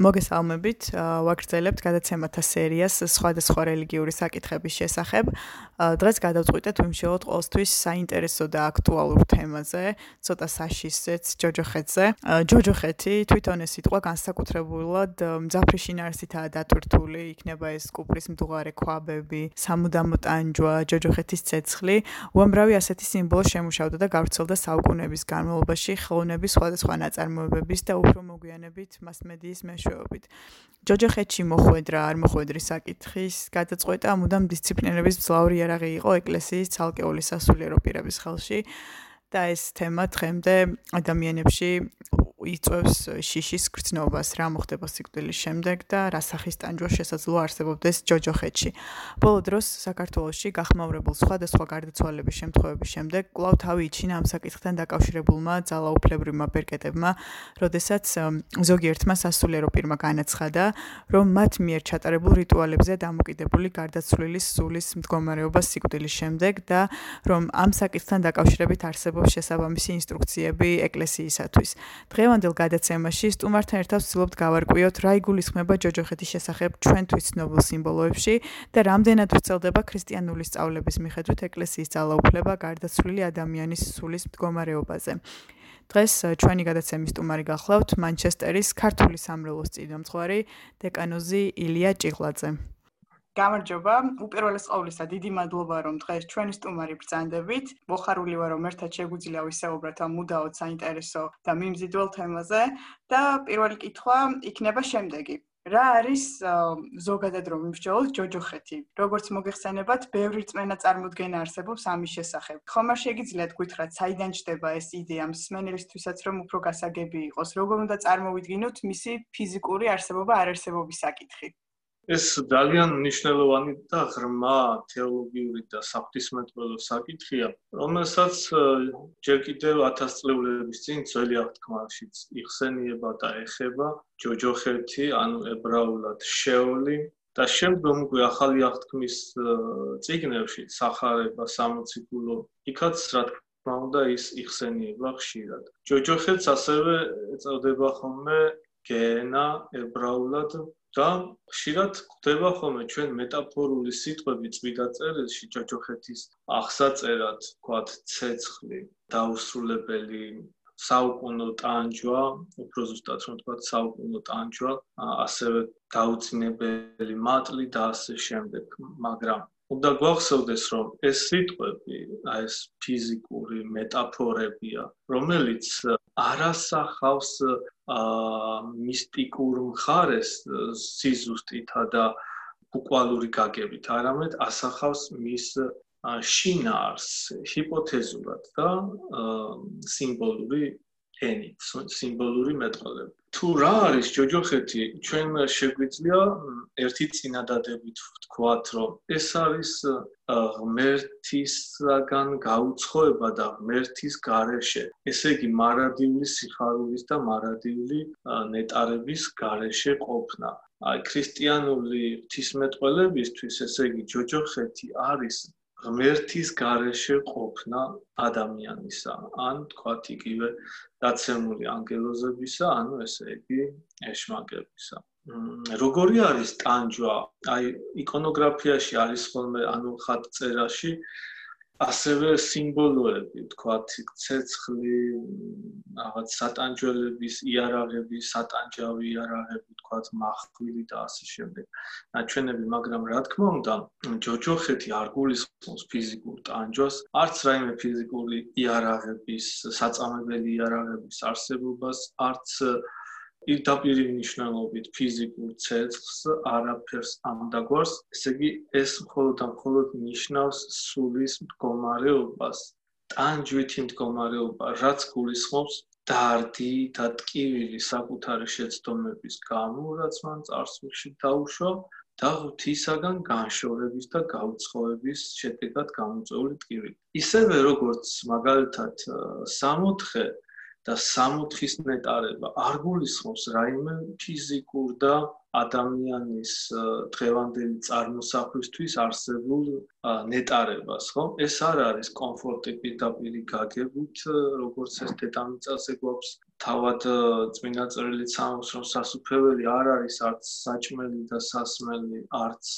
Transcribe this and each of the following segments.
მოგესალმებით. ვაგრძელებთ გადაცემათა სერიას სხვადასხვა რელიგიური საკითხების შესახებ. დღეს გადავწყვიტეთ ვიმშეოთ ყოველთვის საინტერესო და აქტუალურ თემაზე, ცოტა საშიშზეც ჯოჯოხეთზე. ჯოჯოხეთი თვითონ ეს სიტყვა განსაკუთრებულად მძაფრიშინარსითაა დატვირთული, იქნება ეს კუპრის მდუღარე ქვაბები, სამუდამო ტანჯვა, ჯოჯოხეთის ცეცხლი. უამრავი ასეთი სიმბოლო შემუშავდა და გავრცელდა საუკუნეების განმავლობაში ხელოვნების სხვადასხვა ნაწარმოებების და უფრო მოგვიანებით მასმედიის მეშვეობით მეშვეობით. ჯოჯოხეთში მოხვედრა, არ მოხვედრის საკითხის გადაწყვეტა მუდამ დისციპლინების მძლავრი იარაღი იყო ეკლესიის ცალკეული სასულიერო პირების ხელში და ეს თემა დღემდე ადამიანებში იწევს შიშის გრძნობას, რა მოხდება სიკვდილის შემდეგ და რა სახის ტანჯვა შესაძლოა არსებობდეს ჯოჯოხეთში. ბოლო დროს საქართველოსში გახმაურებულ სხვადასხვა გარდაცვალების შემთხვევების შემდეგ კვლავ თავი იჩინა ამ საკითხთან დაკავშირებულმა ძალაუფლებრივმა ბერკეტებმა, როდესაც ზოგიერთმა სასულიერო პირმა განაცხადა, რომ მათ მიერ ჩატარებულ რიტუალებზე დამოკიდებული გარდაცვლილის სულის მდგომარეობა სიკვდილის შემდეგ და რომ ამ საკითხთან დაკავშირებით არსებობს შესაბამისი ინსტრუქციები ეკლესიისათვის. დღე დღევანდელ გადაცემაში სტუმართან ერთად ვცდილობთ გავარკვიოთ რა იგულისხმება ჯოჯოხეთის შესახებ ჩვენთვის ცნობილ სიმბოლოებში და რამდენად ვრცელდება ქრისტიანული სწავლების მიხედვით ეკლესიის ძალაუფლება გარდაცვლილი ადამიანის სულის მდგომარეობაზე. დღეს ჩვენი გადაცემის სტუმარი გახლავთ მანჩესტერის ქართული სამრევლოს წინამძღვარი დეკანოზი ილია ჭიღლაძე. გამარჯობა. უპირველეს ყოვლისა, დიდი მადლობა, რომ დღეს ჩვენი სტუმარი ბრძანდებით. მოხარული ვარ, რომ ერთად შეგვიძლია ვისაუბროთ ამ მუდაოდ საინტერესო და მიმზიდველ თემაზე და პირველი კითხვა იქნება შემდეგი. რა არის ზოგადად რომ ვიმსჯელოთ ჯოჯოხეთი? როგორც მოგეხსენებათ, ბევრი წმენა წარმოქმნა არსებობს ამის შესახებ. ხომ არ შეგიძლიათ გითხრათ, საიდან ჩდება ეს იდეა მსმენელისთვისაც რომ უფრო გასაგები იყოს? როგორ უნდა წარმოვიდგინოთ მისი ფიზიკური არსებობა არარსებობის საკითხი? ეს ძალიან მნიშვნელოვანი და ღრმა თეოლოგიური და საფრთხისმეტყველო საკითხია, რომელსაც ჯერ კიდევ 1000 წლების წინ ძველი აღთქმაშიც იხსენიება და ეხება ჯოჯოხეთი, ანუ ებრაულად შეოლი და შემდგომ უკვე ახალი აღთქმის წიგნებში სახარება 60 გულო იქაც რა თქმა უნდა ის იხსენიება ხშირად. ჯოჯოხეთს ასევე ეწოდება ხოლმე გენა ებრაულად და ხშირად გვხვდება ხოლმე ჩვენ მეტაფორული სიტყვები წმინდა წერილში ჯოჯოხეთის აღსაწერად, თქვათ ცეცხლი, დაუსრულებელი საუკუნო ტანჯვა, უფრო ზუსტად რომ თქვათ საუკუნო ტანჯვა, ასევე დაუწინებელი მატლი და ასე შემდეგ, მაგრამ უნდა გვახსოვდეს რომ ეს სიტყვები, აი ეს ფიზიკური მეტაფორებია, რომელიც არასახავს აა მისტიკურ მხარეს სიზუსტითა და ბუკვალური გაგებით, არამედ ასახავს მის შინაარს ჰიპოთეზურად და სიმბოლური ენით, სიმბოლური მეტყველებით. თუ რა არის ჯოჯოხეთი, ჩვენ შეგვიძლია ერთი წინადადებით ვთქვათ, რომ ეს არის ღმერთისგან გაუცხოება და ღმერთის გარეშე. ესე იგი, მარადიული სიხარულის და მარადიული ნეტარების გარეშე ყოფნა. აი, ქრისტიანული ღვთისმეტყველებისთვის, ესე იგი, ჯოჯოხეთი არის ღმერთის გარეშე ყოფნა ადამიანისა. ან თქვათ იგივე დაცემული ანგელოზებისა ანუ ესე იგი ეშმაკებისა. როგორი არის ტანჯვა? აი იკონოგრაფიაში არის ხოლმე ანუ ხატწერაში ასევე სიმბოლოები, თქვათ, ცეცხლი, რაღაც სატანჯველების იარაღები, სატანჯავი იარაღები, თქვათ, מחხვილი და ასე შემდეგ. ნაჩვენები, მაგრამ რა თქმა უნდა, ჯოჯოხეთი არ გულისხმობს ფიზიკურ ტანჯვას, არც რაიმე ფიზიკური იარაღების, საწამებელი იარაღების არსებობას, არც პირდაპირ ნიშნულობით ფიზიკურ ცეცხლს არაფერს ამდაგვარს, ესე იგი ეს მხოლოდ და მხოლოდ ნიშნავს სულის მდგომარეობას, ტანჯვითი მდგომარეობა, რაც გულისხმობს დარდი და ტკივილი საკუთარი შეცდომების გამო, რაც მან წარსულში დაუშვა და ღვთისაგან განშორების და გაუცხოების შედეგად გამოწვეული ტკივილი. ისევე როგორც მაგალითად 64 და სამოთხის ნეტარება არ გულისხმობს რაიმე ფიზიკურ და ადამიანის დღევანდელი წარმოსახვისთვის არსებულ ნეტარებას, ხო? ეს არ არის კომფორტი პირდაპირი გაგებით, როგორც ეს დედამიწაზე გვაქვს თავად წმინდა წერილი ცამოს რომ სასუფეველი არ არის არც საჭმელი და სასმელი არც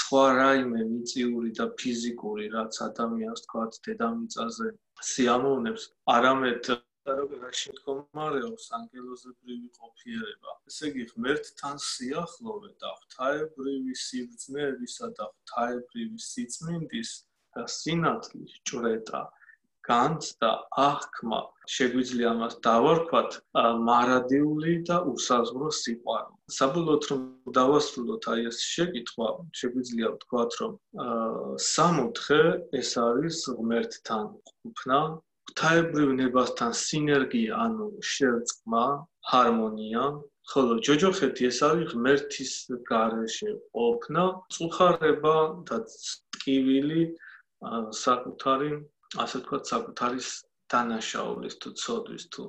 სხვა რაიმე მიწიური და ფიზიკური რაც ადამიანს თქვათ დედამიწაზე სიამოვნებს არამედ როგორაში მდგომარეობს ანგელოზებრივი ყოფიერება. ესე იგი ღმერთთან სიახლოვე და ღვთაებრივი სიბრძნეებისა და ღვთაებრივი სიწმინდის და სინათლის ჭრეტა განცდა აღქმა შეგვიძლია ამას დავარქვათ მარადიული და უსაზღვრო სიყვარული. საბოლოოდ რომ დავასრულოთ აი ეს შეკითხვა შეგვიძლია ვთქვათ რომ სამოთხე ეს არის ღმერთთან ყოფნა ღვთაებრივ ნებასთან სინერგია ანუ შერწყმა ჰარმონია ხოლო ჯოჯოხეთი ეს არის ღმერთის გარეშე ყოფნა წუხარება და ტკივილი საკუთარი ასე ვთქვათ, საკუთარის დანაშაულის თუ ცოდვის თუ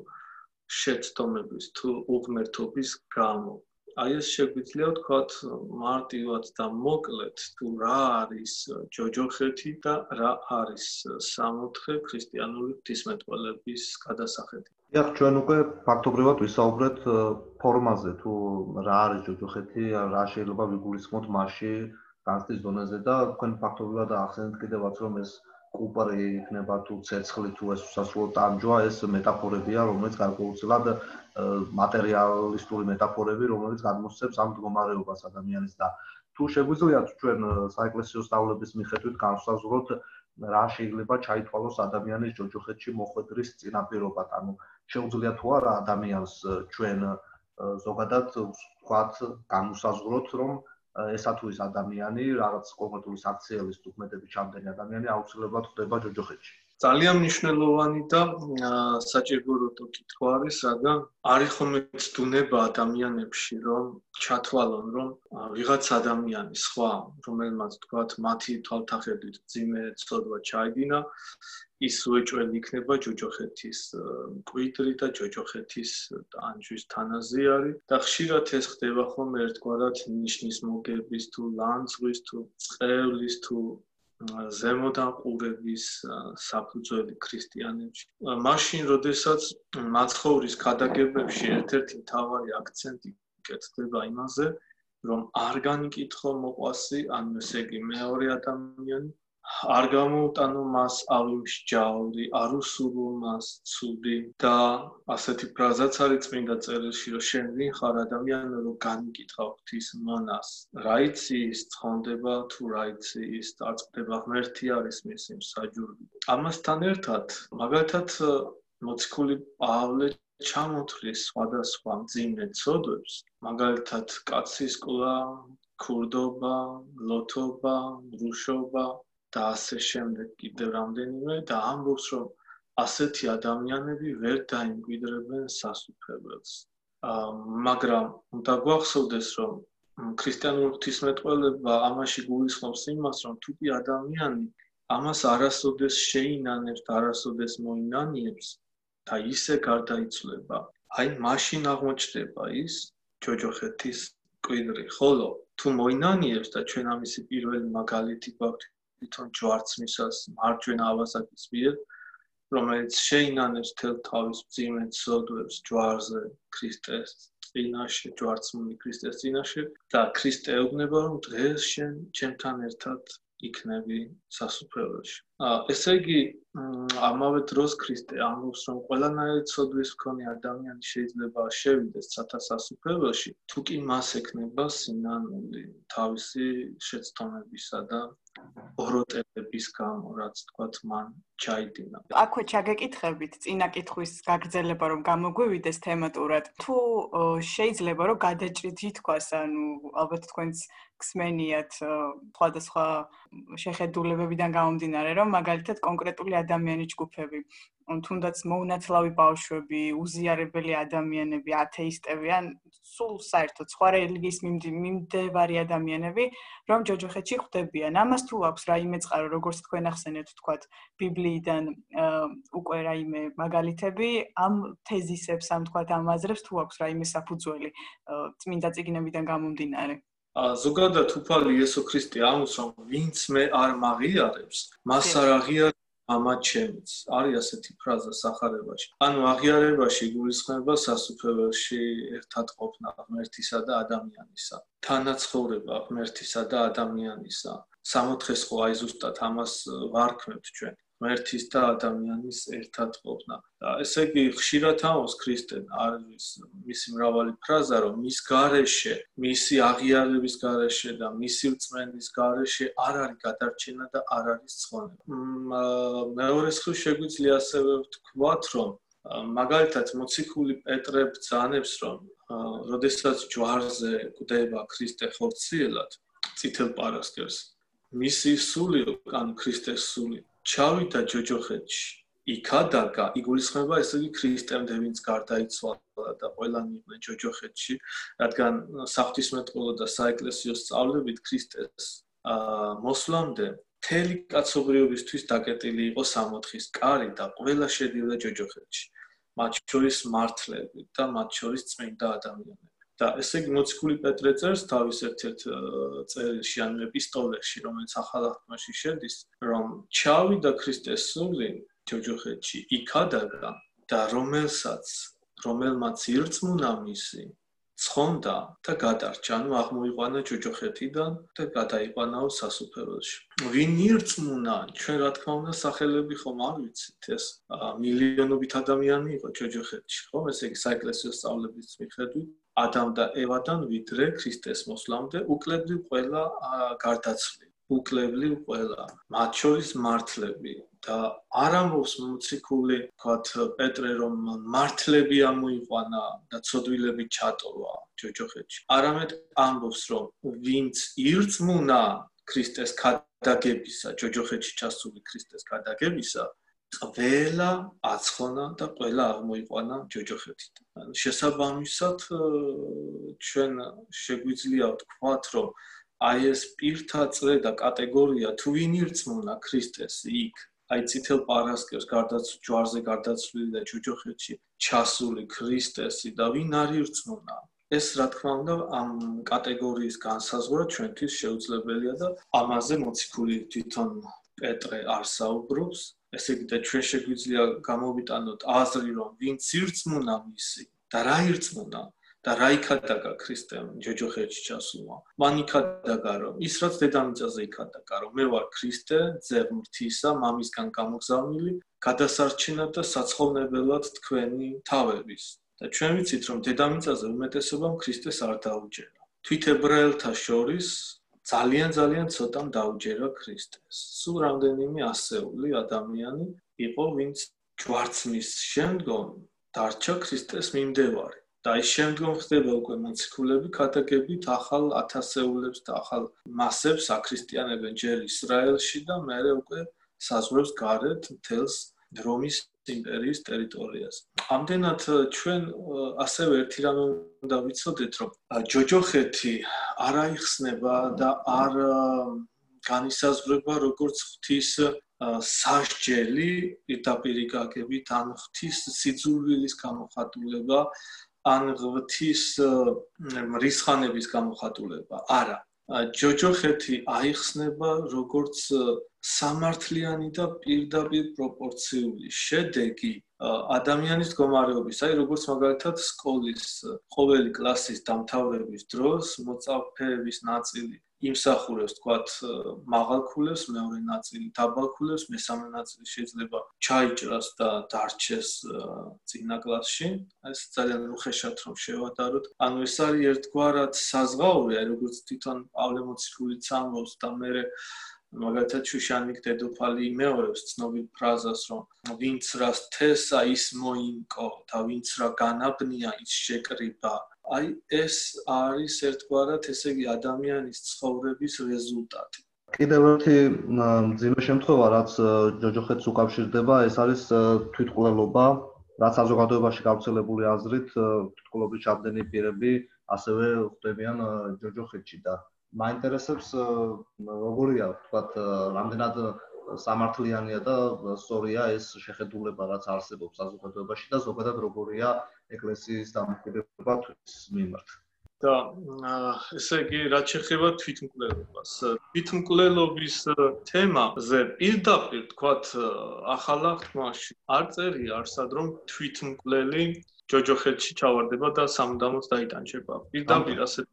შეცდომების თუ უღმერთობის გამო. აი ეს შეგვიძლია ვთქვათ მარტივად და მოკლედ თუ რა არის ჯოჯოხეთი და რა არის სამოთხე ქრისტიანული ღვთისმეტყველების გადასახედი. ეხ ჩვენ უკვე ფაქტობრივად ვისაუბრეთ ფორმაზე თუ რა არის ჯოჯოხეთი, რა შეიძლება ვიგულისხმოთ მასში განსტის დონეზე და თქვენ ფაქტობრივად ახსენეთ კიდევაც რომ ეს კუპრი იქნება თუ ცეცხლი თუ ეს უსასრულო ტანჯვა ეს მეტაფორებია რომელიც გარკვეულწილად მატერიალისტური მეტაფორები რომელიც გადმოსცემს ამ მდგომარეობას ადამიანის და თუ შეგვიძლია ჩვენ საეკლესიო სწავლების მიხედვით განსაზღვროთ რა შეიძლება ჩაითვალოს ადამიანის ჯოჯოხეთში მოხვედრის წინაპირობად. ანუ შეუძლია თუ არა ადამიანს ჩვენ ზოგადად ვთქვათ განსაზღვროთ რომ ესა თუ ის ადამიანი რაღაც კონკრეტული საქციელის დოკუმენტები ჩამდენი ადამიანი აუცილებლად ხდება ჯოჯოხეთში. ძალიან მნიშვნელოვანი და საჭირო როტო კითხვა არის, რადგან არის ხომ ცდუნება ადამიანებში, რომ ჩათვალონ, რომ ვიღაც ადამიანი სხვა, რომელმაც თქვათ მათი თვალთახედით ძიმე ცოდვა ჩაიდინა, ის უეჭველი იქნება ჯოჯოხეთის კვიდრი და ჯოჯოხეთის ანჯვის თანაზე არის. და ხშირად ეს ხდება ხომ ერთგვარად ნიშნის მოგების თუ ლანძღვის თუ წყევლის თუ ზემოდან ყურების საფუძველი ქრისტიანებში. მაშინ, როდესაც მაცხოვრის გადაგებებში ერთ-ერთი მთავარი აქცენტი კეთდება იმაზე, რომ არ განიკითხო მოყვასი, ანუ ესე იგი მეორე ადამიანი არ გამოუტანო მას ავიმსჯაური, არ უსურვო მას ცუდი და ასეთი ფრაზაც არის წმინდა წერილში, რომ შენ ვინ ხარ ადამიანი, რომ განიკითხავ ღვთის მონას. რა იცი ის ცხონდება თუ რა იცი ის დაწყვეტება ღმერთი არის მისი მსაჯული. ამასთან ერთად, მაგალითად მოციქული პავლე ჩამოთვლის სხვადასხვა მძიმე ცოდვებს, მაგალითად კაცის ყლა, ქურდობა, ლოთობა, რუშობა და ასე შემდეგ კიდევ რამდენიმე და ამბობს რომ ასეთი ადამიანები ვერ დაიმკვიდრებენ სასუფეველს. აა მაგრამ უნდა გვახსოვდეს რომ ქრისტიანული ღვთისმეტყველება ამაში გულისხმობს იმას რომ თუკი ადამიანი ამას არასოდეს შეინანებს არასოდეს მოინანიებს და ისე გარდაიცვლება აი მაშინ აღმოჩნდება ის ჯოჯოხეთის კვიდრი ხოლო თუ მოინანიებს და ჩვენ ამისი პირველი მაგალითი გვაქვს თვითონ ჯვარცმისას მარჯვენა ავაზაკის მიერ რომელიც შეინანებს თელ თავის ძიმეთ სოდვებს ჯვარზე ქრისტეს წინაშე ჯვარცმული ქრისტეს წინაშე და ქრისტე ეუბნება რომ დღეს შენ ჩემთან ერთად იქნები სასუფეველში. ესე იგი ამავე დროს ქრისტე ამბობს რომ ყველანაირი ცოდვის მქონე ადამიანი შეიძლება შევიდეს სათა სასუფეველში თუ კი მას ექნება სინანული თავისი შეცდომებისა და ოროტელების გამო რაც თქვათ მან ჩაიდინა. აქვე ჩაგეკითხებით წინა კითხვის გაგრძელება რომ გამოგვივიდეს თემატურად. თუ შეიძლება რომ გადაჭრით ითქვას, ანუ ალბათ თქვენს გსმენიათ სხვადასხვა შეხედულებებიდან გამომდინარე, რომ მაგალითად კონკრეტული ადამიანის ჯგუფები თუნდაც მოუნაცლავი ბავშვები, უზიარებელი ადამიანები, ათეისტები ან სულ საერთოდ სხვა რელიგიის მიმდევარი ადამიანები, რომ ჯოჯოხეთში ხვდებიან. ამას თუ აქვს რაიმე წყარო, როგორც თქვენ ახსენეთ, თქვათ, ბიბლიიდან უკვე რაიმე მაგალითები, ამ თეზისებს, ამ თქვათ, ამ აზრებს თუ აქვს რაიმე საფუძველი წმინდა წიგნებიდან გამომდინარე. ა ზოგადად უფალი იესო ქრისტე რომ ვინც მე არ მაღიარებს, მას არ აღიარებს მამა ჩემიც არის ასეთი ფრაზა სახარებაში. ანუ აღიარებაში გულისხმება სასუფეველში ერთად ყოფნა ღმერთისა და ადამიანისა. თანაცხოვრება ღმერთისა და ადამიანისა. სამოთხეს ხო აი ზუსტად ამას ვარქმევთ ჩვენ ღმერთის და ადამიანის ერთად ყოფნა. და ესე იგი ხშირად ამოს ქრისტენ არის მისი მრავალი ფრაზა, რომ მის გარეშე, მისი აღიარების გარეშე და მისი რწმენის გარეშე არ არის გადარჩენა და არ არის ცხონება. მეორე ხრი შეგვიძლია ასევე ვთქვათ, რომ მაგალითად მოციქული პეტრე ბძანებს, რომ როდესაც ჯვარზე გვდება ქრისტე ხორციელად, წითელ პარასკევს, მისი სული, ანუ ქრისტეს სული ჩავიდა ჯოჯოხეთში. იქადაგა იგულისხმება ესე იგი ქრისტემდე ვინც გარდაიცვალა და ყველანი იყვნენ ჯოჯოხეთში, რადგან საფრთხისმეტყველო და საეკლესიო სწავლებით ქრისტეს აა მოსვლამდე თელი კაცობრიობისთვის დაკეტილი იყო სამოთხის კარი და ყველა შედიოდა ჯოჯოხეთში. მათ შორის მართლები და მათ შორის წმინდა ადამიანები. და ესე იგი მოციქული პეტრე წერს თავის ერთ-ერთ წერილში ან ეპისტოლეში, რომელიც ახალ აღთქმაში შედის, რომ ჩავიდა ქრისტეს სული ჯოჯოხეთში, იქადაგა და რომელსაც რომელმაც ირწმუნა მისი ცხონდა და გადარჩა, ანუ აღმოიყვანა ჯოჯოხეთიდან და გადაიყვანაო სასუფეველში. ვინ ირწმუნა, ჩვენ რა თქმა უნდა სახელები ხომ არ ვიცით ეს მილიონობით ადამიანი იყო ჯოჯოხეთში, ხომ? ესე იგი საეკლესიო სწავლების მიხედვით ადამ და ევადან ვიდრე ქრისტეს მოსვლამდე უკლებლი ყველა გარდაცვლილი უკლებლი ყველა. მათ შორის მართლები და არ ამბობს მოციქული თქვათ პეტრე რომ მართლები ამოიყვანა და ცოდვილები ჩატოვა ჯოჯოხეთში. არამედ ამბობს რომ ვინც ირწმუნა ქრისტეს ქადაგებისა ჯოჯოხეთში ჩასული ქრისტეს ქადაგებისა ყველა აცხონა და ყველა აღმოიყვანა ჯოჯოხეთით. ანუ შესაბამისად ჩვენ შეგვიძლია ვთქვათ, რომ აი ეს პირთა წრე და კატეგორია თუ ვინ ირწმუნა ქრისტეს იქ, აი ცითელ პარასკევს გარდაც ჯვარზე გარდაცვლილი და ჯოჯოხეთში ჩასული ქრისტესი და ვინ არ ირწმუნა ეს რა თქმა უნდა ამ კატეგორიის განსაზღვრა ჩვენთვის შეუძლებელია და ამაზე მოციქული თვითონ პეტრე არსაუბრობს ესე იგი და ჩვენ შეგვიძლია გამოვიტანოთ აზრი რომ ვინც ირწმუნა მისი და რა ირწმუნა და რა იქადაგა ქრისტემ ჯოჯოხეთში ჩასულმა მან იქადაგა რომ ის რაც დედამიწაზე იქადაგა რომ მე ვარ ქრისტე ძერმრთისა მამისგან გამოგზავნილი გადასარჩენად და საცხოვნებლად თქვენი თავების. და ჩვენ ვიცით რომ დედამიწაზე უმეტესობამ ქრისტეს არ დაუჯერა თვით ებრაელთა შორის ძალიან ძალიან ცოტამ დაუჯერა ქრისტეს. სულ რამდენიმე ასეული ადამიანი იყო, ვინც ჯვარცმის შემდგომ დარჩა ქრისტეს მიმდევარი. და ის შემდგომ ხდება უკვე მოციქულები კატეგებით ახალ ათასეულებს და ახალ მასებს აქრისტიანებენ ჯერ ისრაელში და მეორე უკვე საზღვრებს გარეთ მთელს რომის იმპერიის ტერიტორიას. ამდენად ჩვენ ასევე ერთი რამე უნდა ვიცოდეთ, რომ ჯოჯოხეთი არ აიხსნება და არ განისაზღვრება როგორც ღვთის სასჯელი პირდაპირი გაგებით ან ღვთის სიძულვილის გამოხატულება ან ღვთის რისხანების გამოხატულება. არა. ჯოჯოხეთი აიხსნება როგორც სამართლიანი და პირდაპირ პროპორციული შედეგი ადამიანის მდგომარეობის, აი როგორც მაგალითად სკოლის ყოველი კლასის დამთავრების დროს მოწაფეების ნაწილი იმსახურებს თქვათ მაღალ ქულებს, მეორე ნაწილი დაბალ ქულებს, მესამე ნაწილი შეიძლება ჩაიჭრას და დარჩეს წინა კლასში. ეს ძალიან უხეშად რომ შევადაროთ. ანუ ეს არის ერთგვარად საზღაური, აი როგორც თვითონ პავლე მოციქული წამოს და მე მაგალითად შუშანიკ დედოფალი იმეორებს ცნობილ ფრაზას, რომ ვინც რას თესა ის მოინკო და ვინც რა განაბნია ის შეკრიბა. აი ეს არის ერთგვარად ესე იგი ადამიანის ცხოვრების რეზულტატი. კიდევ ერთი ძიმე შემთხვევა, რაც ჯოჯოხეთს უკავშირდება, ეს არის თვითყლელობა, რაც საზოგადოებაში გავრცელებული აზრით, თვითყლობის ჩაბდენი პირები ასევე ხდებიან ჯოჯოხეთში და მაინტერესებს როგორია, თქვათ, რამდენად სამართლიანია და სწორია ეს შეხედულება, რაც არსებობს საზოგადოებაში და ზოგადად როგორია ეკლესიის დამოკიდებება თვითის მიმართ. და ესე იგი რაც შეეხება თვითმკვლელობას. თვითმკვლელობის თემაზე პირდაპირ თქვათ ახალა ხმაში არ წერია არსად რომ თვითმკვლელი ჯოჯოხეთში ჩავარდება და სამუდამოდ დაიტანჩება პირდაპირ ასე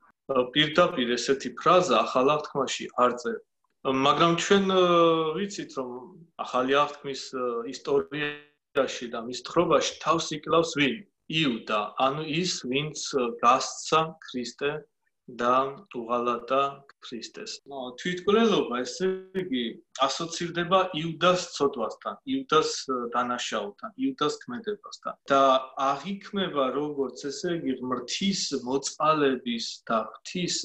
პირდაპირ ესეთი ფრაზა ახალა ხმაში არ წერია. მაგრამ ჩვენ ვიცით რომ ახალი აღთქმის ისტორიაში და მის თხრობაში თავს იკლავს ვინ იუდა, ანუ ის, ვინც გასცა ქრისტე და უღალატა ქრისტეს. ნუ თვითკვლელობა ესე იგი ასოცირდება იუდას ცოდვასთან, იუდას დანაშაულთან, იუდას ქმედებასთან და აღიქმება როგორც ესე იგი ღმრთის მოწყალების და ღვთის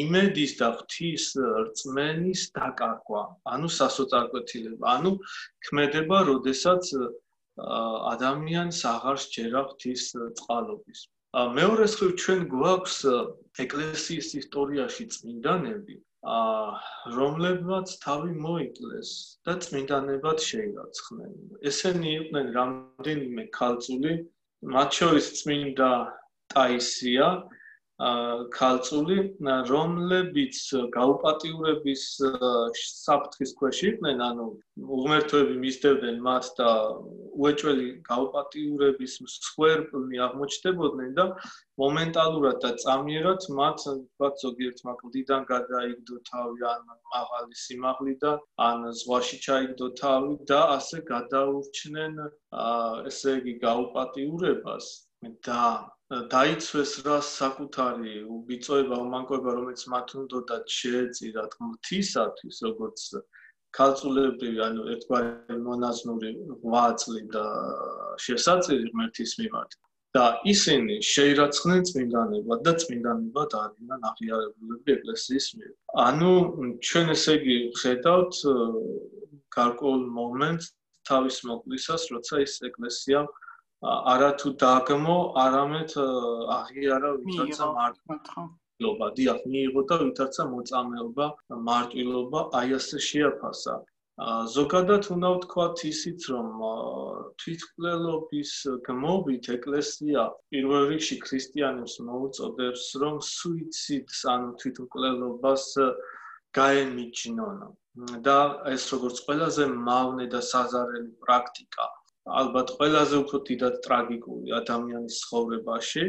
იმედის და ღვთის რწმენის დაკარგვა, ანუ სასოწარკვეთილება, ანუ ქმედება, როდესაც ადამიანს აღარ შეერა ღვთის წყალობის. მეორე მხრივ ჩვენ გვაქვს ეკლესიის ისტორიაში წმინდანები, რომლებმაც თავი მოიკლეს და წმინდანებად შეირაცხნენ. ესენი იყვნენ რამდენიმე ქალწული, მათ შორის წმინდა ტაისია, ქალწული, რომლებიც გაუპატიურების საფრთხის ქვეშ იყვნენ, ანუ უღმერთოები მისდევდნენ მას და უეჭველი გაუპატიურების მსხვერპლი აღმოჩნდებოდნენ და მომენტალურად და წამიერად მათ თქვათ ზოგიერთ მაკლდიდან გადაიგდო თავი ან მაღალი სიმაღლიდან ან ზღვაში ჩაიგდო თავი და ასე გადაურჩნენ ესე იგი გაუპატიურებას. და დაიცვეს რა საკუთარი უბიწოება უმანკოება რომელიც მათ უნდა შეეწირათ მთისათვის როგორც ქალწულებრივი ანუ ერთგვარი მონაზნური ღვაწლი და შესაძლებელი ღმერთის მიმართ და ისინი შეირაცხნენ წმინდანებად და წმინდანებად არიან აღიარებულები ეკლესიის მიერ. ანუ ჩვენ ესე იგი ხედავთ გარკვეულ მომენტს თავის მოკლისას, როცა ის ეკლესია არა თუ დაგმო, არამედ აღიარა ვისაც მარტვილობა, დიახ, მიიღო და ვისაც მოწამეობა, მარტვილობა, აი ასე შეაფასა. ზოგადად უნდა ვთქვათ ისიც, რომ თვითკვლელობის გმობით ეკლესია პირველ რიგში ქრისტიანებს მოუწოდებს, რომ სუიციდს, ანუ თვითკვლელობას გაემიჯნონ. და ეს როგორც ყველაზე მავნე და საზარელი პრაქტიკა ალბათ ყველაზე უფრო დიდად ტრაგიკული ადამიანის ცხოვრებაში,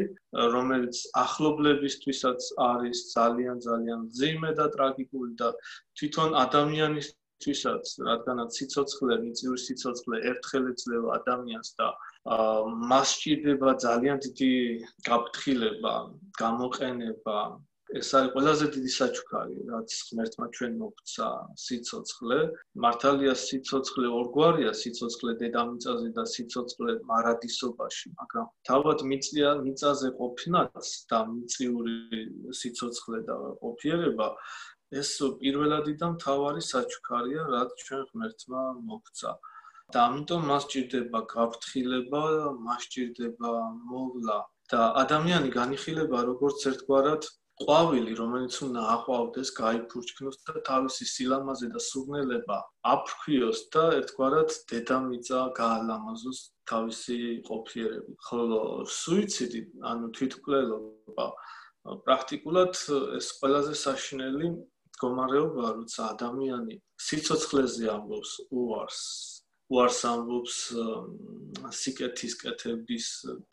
რომელიც ახლობლებისთვისაც არის ძალიან ძალიან ძიმე და ტრაგიკული და თვითონ ადამიანისთვისაც, რადგანაც სიცოცხლე, მიწივი სიცოცხლე ერთხელ ეძლევა ადამიანს და მას სჭირდება ძალიან დიდი გაფრთხილება, გამოყენება, ეს არის ყველაზე დიდი საჩუქარი, რაც ღმერთმა ჩვენ მოგცა სიცოცხლე. მართალია სიცოცხლე ორგვარია, სიცოცხლე დედამიწაზე და სიცოცხლე მარადისობაში, მაგრამ თავად მიწია მიწაზე ყოფნაც და მიწიური სიცოცხლე და ყოფიერება ეს პირველადი და მთავარი საჩუქარია, რაც ჩვენ ღმერთმა მოგცა. და ამიტომ მას ჭირდება გაფრთხილება, მას ჭირდება მოვლა და ადამიანი განიხილება როგორც ერთგვარად ყვავილი, რომელიც უნდა აყვავდეს, გაიფურჩქნოს და თავისი სილამაზე და სურნელება აფრქვიოს და ერთგვარად დედამიწა გაალამაზოს თავისი ყოფიერებით. ხოლო სუიციდი, ანუ თვითკვლელობა, პრაქტიკულად ეს ყველაზე საშინელი მდგომარეობაა, როცა ადამიანი სიცოცხლეზე ამბობს უარს, უარს ამბობს სიკეთის კეთების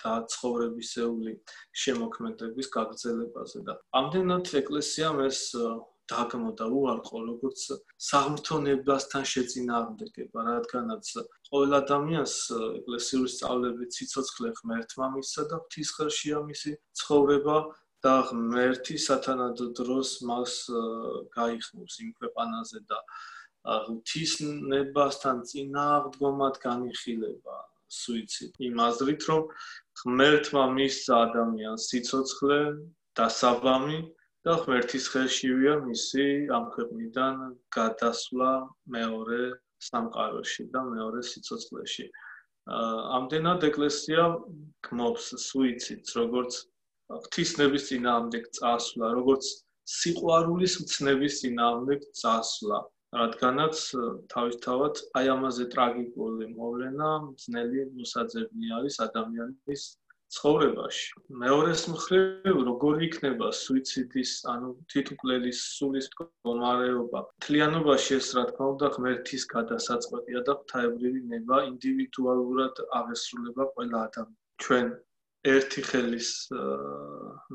და ცხოვრებისეული შემოქმედების გაგრძელებაზე და ამდენად ეკლესიამ ეს დაგმო და უარყო როგორც საღმრთონებასთან შეწინააღმდეგება რადგანაც ყოველ ადამიანს ეკლესიური სწავლებით სიცოცხლე ღმერთმა მისცა და ღვთის ხელშია მისი ცხოვრება და ღმერთი სათანადო დროს მას გაიხმობს იმ ქვეყანაზე და ღვთისნებასთან წინააღმდგომად განიხილება სუიციდი. იმ აზრით, რომ ღმერთმა მისცა ადამიანს სიცოცხლე და საბამი და ღმერთის ხელშივია მისი ამ ქვეყნიდან გადასვლა მეორე სამყაროში და მეორე სიცოცხლეში. ამდენად ეკლესია გმობს სუიციდს, როგორც ღვთისნების წინააღმდეგ წასვლა, როგორც სიყვარულის მცნების წინააღმდეგ წასვლა. რადგანაც თავისთავად აი ამაზე ტრაგიკული მოვლენა ძნელი მოსაძებნი არის ადამიანის ცხოვრებაში. მეორეს მხრივ, როგორი იქნება სუიციდის, ანუ თვითმკვლელის სულის მდგომარეობა. თლიანობაში ეს რა თქმა უნდა ღმერთის გადასაწყვეტია და ღვთაებრივი ნება ინდივიდუალურად აღესრულება ყველა ადამიანს. ჩვენ ერთი ხელის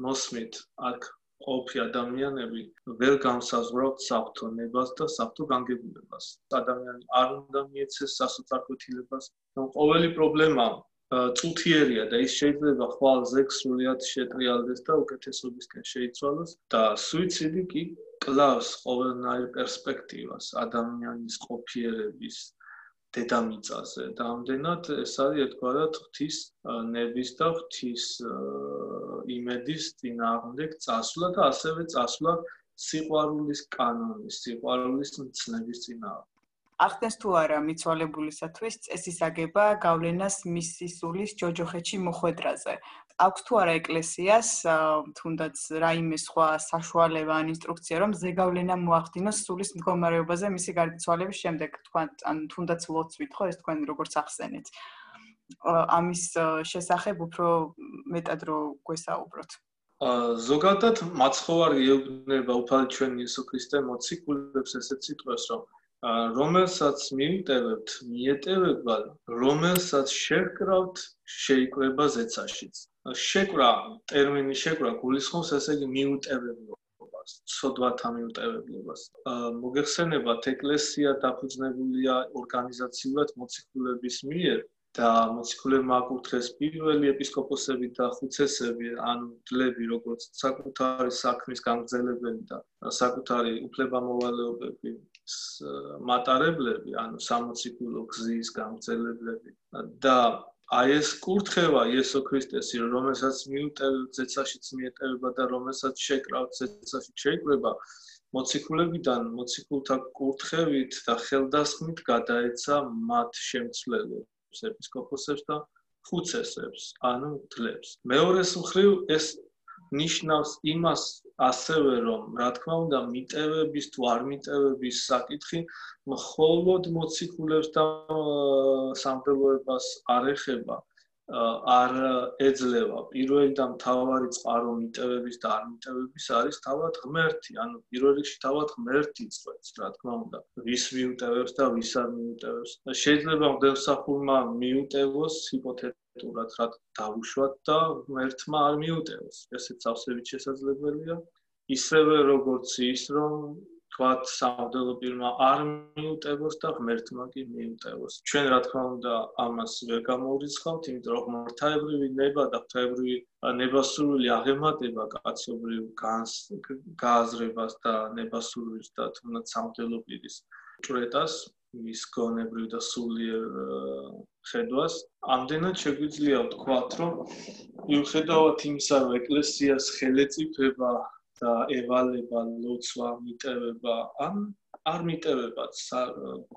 მოსმით აქ ყოფი ადამიანები ვერ განსაზღვრავთ საფრთხო ნებას და საფრთხო განგებულებას. ადამიანი არ უნდა მიეცეს სასოწარკვეთილებას. ყოველი პრობლემა წუთიერია და ის შეიძლება ხვალ ზექსულიად შეტრიალდეს და უკეთესობისკენ შეიცვალოს და სუიციდი კი კლავს ყოველნაირ პერსპექტივას ადამიანის ყოფიერების დედამიწაზე და ამდენად ეს არის ერთგვარად ღვთის ნების და ღვთის იმედის წინააღმდეგ წასვლა და ასევე წასვლა სიყვარულის კანონის, სიყვარულის მცნების წინააღმდეგ. ახდენს თუ არა მიცვალებულისათვის წესის აგება გავლენას მისი სულის ჯოჯოხეთში მოხვედრაზე. აქვს თუ არა ეკლესიას თუნდაც რაიმე სხვა საშუალება ან ინსტრუქცია რომ ზეგავლენა მოახდინოს სულის მდგომარეობაზე მისი გარდაცვალების შემდეგ თქვენ ან თუნდაც ლოცვით ხო ეს თქვენ როგორც ახსენეთ ამის შესახებ უფრო მეტად რო გვესაუბროთ ზოგადად მაცხოვარი ეუბნება უფალი ჩვენ იესო ქრისტე მოციქულებს ესეც სიტყვას რომ რომელსაც მიიტევებთ მიეტევება რომელსაც შეკრავთ შეიკრება ზეცაშიც. შეკრა ტერმინი შეკრა გულისხმობს ესე იგი მიუტევებლობას ცოდვათა მიუტევებლობას. მოგეხსენებათ ეკლესია დაფუძნებულია ორგანიზაციულად მოციქულების მიერ და მოციქულებმა აკურთხეს პირველი ეპისკოპოსები და ხუცესები ანუ დლები როგორც საკუთარი საქმის გამგზელებელი და საკუთარი უფლებამოვალეობები მატარებლები ანუ სამოციქულო გზის გამგზელებლები და აი ეს კურთხევა იესო ქრისტესი რომელსაც მიუტევ ზეცაშიც მიეტევება და რომელსაც შეკრავთ ზეცაში შეიკრება მოციქულებიდან მოციქულთა კურთხევით და ხელდასხმით გადაეცა მათ შემცვლელებს ეპისკოპოსებს და ხუცესებს ანუ დლებს მეორეს მხრივ ეს ნიშნავს იმას ასევე რომ რა თქმა უნდა მიტევების თუ არ მიტევების საკითხი მხოლოდ მოციქულებს და სამდელოებას არ ეხება არ ეძლევა. პირველი და მთავარი წყარო მიტევების და არ მიტევების არის თავად ღმერთი. ანუ პირველ რიგში თავად ღმერთი წვეთს რა თქმა უნდა. ვის მიუტევებს და ვის არ მიუტევებს. შეიძლება მდელსახურმა მიუტევოს ჰიპოთეტურად რა დაუშვათ და ღმერთმა არ მიუტევოს ესეც ავსებით შესაძლებელია. ისევე როგორც ის რომ თქვათ სამოდელო პირმა არ მიუტევოს და ღმერთმა კი მიუტევოს. ჩვენ რა თქმა უნდა ამას ვერ გამოვრიცხავთ, იმიტომ რომ ღმერთაებრივი ნება და ღმერთაებრივი ნებასურვილი აღემატება კაცობრიულ გააზრებას და ნებასურვილს და თუნდაც სამოდელო პირის ჭრეტას მის გონებრივ და სულიერ ხედვას. ამდენად შეგვიძლია ვთქვათ, რომ მიუხედავად იმისა, რომ ეკლესიას ხელეწიფება და ევალება ლოცვა მიტევება ან არ მიტევებაც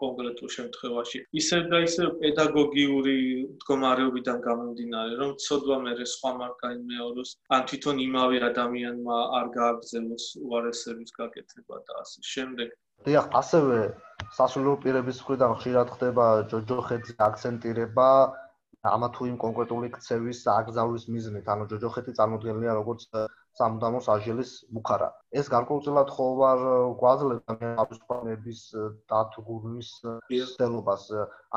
კონკრეტულ შემთხვევაში ისევ და ისევ პედაგოგიური მდგომარეობიდან გამომდინარე რომ ცოდვა მე სხვა მარკაი მეოროს ან თვითონ იმავე ადამიანმა არ გააგზავნოს უარესების გაკეთება და ასე შემდეგ დიახ ასევე სასულიერო პირების მხრიდან ხშირად ხდება ჯოჯოხეთის აქცენტირება ამა თუ იმ კონკრეტული ქცევის აკრძალვის მიზნით ანუ ჯოჯოხეთი წარმოადგენლია როგორც სამუდამო საჟელის მუხარა. ეს გარკვეულწილად ხო ვარ გვაძლევს ადამიანების დათგურვის ცდელობას.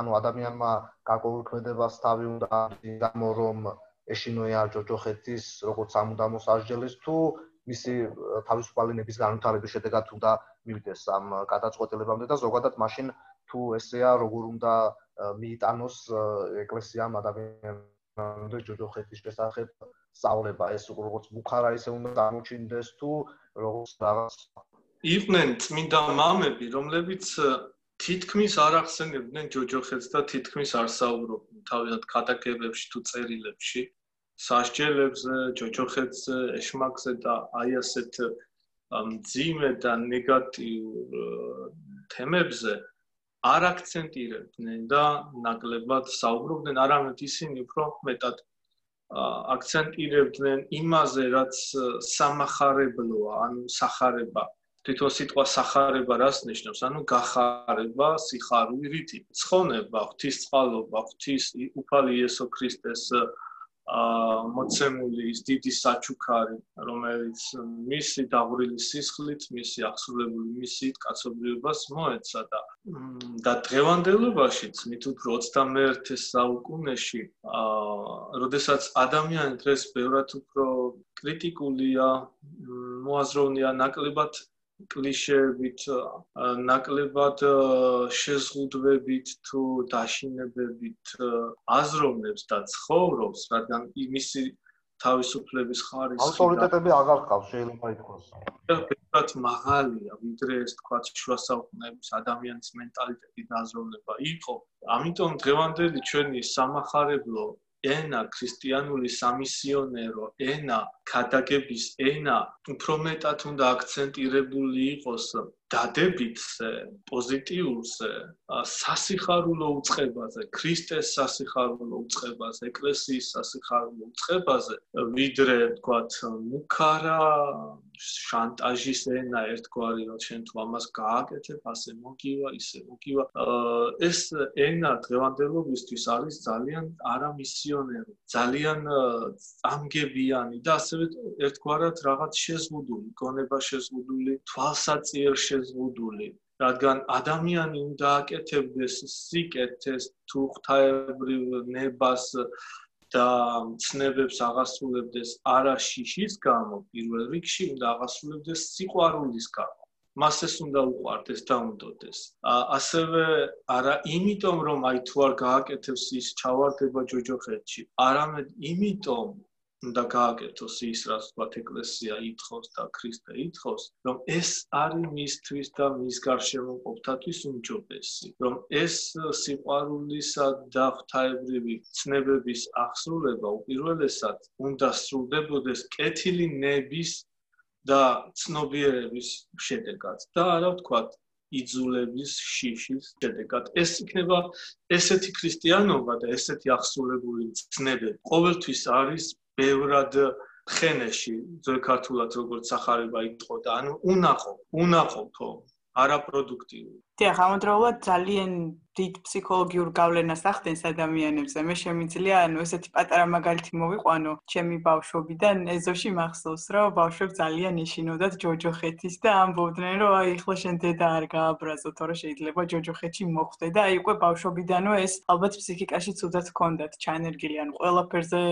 ანუ ადამიანმა გარკვეულ ქმედებას თავი უნდა გამო რომ ეშინოია ჯოჯოხეთის როგორც სამუდამო საჟელის თუ მისი თავისუფალინების განვითარების შედეგად უნდა მივიდეს ამ გადაწყვეტილებამდე და ზოგადად მაშინ თუ ესეა როგორ უნდა მიიტანოს ეკლესიამ ადამიანამდე ჯოჯოხეთის შესახებ სწავლება ეს როგორც ბუქარა ისე უნდა გამოჩინდეს თუ როგორც რაღაც იყვნენ წმინდა მამები რომლებიც თითქმის არ ახსენებდნენ ჯოჯოხეთს და თითქმის არ საუბრობდნენ თავიანთ ქადაგებებში თუ წერილებში სასჯელებზე ჯოჯოხეთს ეშმაკზე და აი ასეთ მძიმე და ნეგატიურ თემებზე არ აქცენტირებდნენ და ნაკლებად საუბრობდნენ არამედ ისინი უფრო მეტად აქცენტირებდნენ იმაზე, რაც სამახარებლოა, ანუ სახარება. თვითონ სიტყვა სახარება რას ნიშნავს? ანუ გახარება სიხარულით, ცხონება, ღვთისწყალობა, ღვთის უფალი იესო ქრისტეს მოცემული ის დიდი საჩუქარი, რომელიც მისი დაღვრილი სისხლით, მისი აღსრულებული მისით კაცობრიობას მოეცა და და დღევანდელობაშიც მით უფრო 21 საუკუნეში, აა, როდესაც ადამიანი დღეს ბევრად უფრო კრიტიკულია, მოაზროვნეა ნაკლებად კლიშეებით, ნაკლებად შეზღუდვებით თუ დაშინებებით აზროვნებს და ცხოვრობს, რადგან იმისი თავისუფლების ხარისხი ავტორიტეტები აღარ ყავს, შეიძლება ითქვას. ერთად მაღალია, ვიდრე ეს თქვა შუა საუკუნეების ადამიანის მენტალიტეტი და აზროვნება იყო. ამიტომ დღევანდელი ჩვენი სამახარებლო ენა ქრისტიანული სამისიონერო ენა ქადაგების ენა უფრო მეტად უნდა აქცენტირებული იყოს დადებითზე, პოზიტიურზე, სასიხარულო უწყებაზე, ქრისტეს სასიხარულო უწყებაზე, ეკლესიის სასიხარულო უწყებაზე, ვიდრე თქვათ მუქარა შანტაჟის ენა ერთგვარი, რომ ჩვენ თუ ამას გააკეთებ, ასე მოგივა, ისე მოგივა. ეს ენა დღევანდელობისთვის არის ძალიან არამისიონერი, ძალიან წამგებიანი და ასევე ერთგვარად რაღაც შეზღუდული, გონება შეზღუდული, თვალსაწიერ შეზღუდული შეზღუდული, რადგან ადამიანი უნდა აკეთებდეს სიკეთეს თუ ღვთაებრივ ნებას და ცნებებს აღასრულებდეს არა შიშის გამო, პირველ რიგში უნდა აღასრულებდეს სიყვარულის გამო. მას ეს უნდა უყვარდეს და უნდოდეს. ასევე არა იმიტომ რომ აი თუ არ გააკეთებს ის ჩავარდება ჯოჯოხეთში, არამედ იმიტომ უნდა გააკეთოს ის, რაც ვთქვათ, ეკლესია ითხოვს და ქრისტე ითხოვს, რომ ეს არის მისთვის და მის გარშემო ყოფთათვის უმჯობესი, რომ ეს სიყვარულისა და ღვთაებრივი ცნებების აღსრულება უპირველესად უნდა სრულდებოდეს კეთილი ნების და ცნობიერების შედეგად და არა ვთქვათ იძულების შიშის შედეგად. ეს იქნება ესეთი ქრისტიანობა და ესეთი აღსრულებული ცნებები ყოველთვის არის ბევრად ხენეში ძველ ქართულად როგორც სახარება იტყოდა ანუ უნახო უნახოთო არაპროდუქტიული დიახ ამოდროულად ძალიან დიდ ფსიქოლოგიურ გავლენას ახდენს ადამიანებზე. მე შემიძლია ანუ ესეთი პატარა მაგალითი მოვიყვანო. ჩემი ბავშვობიდან ეზოში მახსოვს რომ ბავშვებს ძალიან ეშინოდათ ჯოჯოხეთის და ამბობდნენ რომ აი ახლა შენ დედა არ გააბრაზო თორე შეიძლება ჯოჯოხეთში მოხვდე და აი უკვე ბავშვობიდანო ეს ალბათ ფსიქიკაში ცუდად ჰქონდათ ჩანერგილი ანუ ყველაფერზე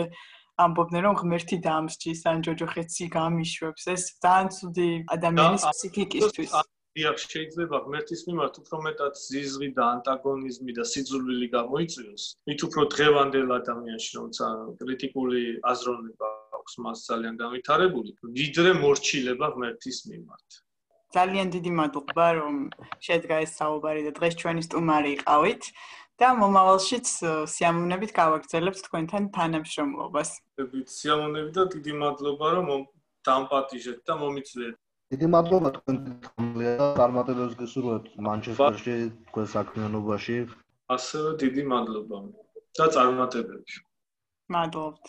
ამბობდნენ რომ ღმერთი დაამსჯის ან ჯოჯოხეთსი გამიშვებს. ეს ძალიან ცუდი ადამიანის ფსიქიკისთვის. დიახ შეიძლება ღმერთის მიმართ უფრო მეტად ზიზღი და ანტაგონიზმი და სიძულვილი გამოიწვიოს. მით უფრო დღევანდელ ადამიანში როცა კრიტიკული აზროვნება აქვს მას ძალიან განვითარებული. ვიდრე მორჩილება ღმერთის მიმართ. ძალიან დიდი მადლობა რომ შედგა ეს საუბარი და დღეს ჩვენი სტუმარი იყავით და მომავალშიც სიამოვნებით გავაგრძელებთ თქვენთან თანამშრომლობას. სიამოვნებით და დიდი მადლობა რომ დამპატიჟეთ და მომიწვიეთ. დიდი მადლობა თქვენთან და წარმატებებს გესურვებთ მანჩესტერში თქვენ საქმიანობაში. ასევე დიდი მადლობა და წარმატებები. მადლობთ.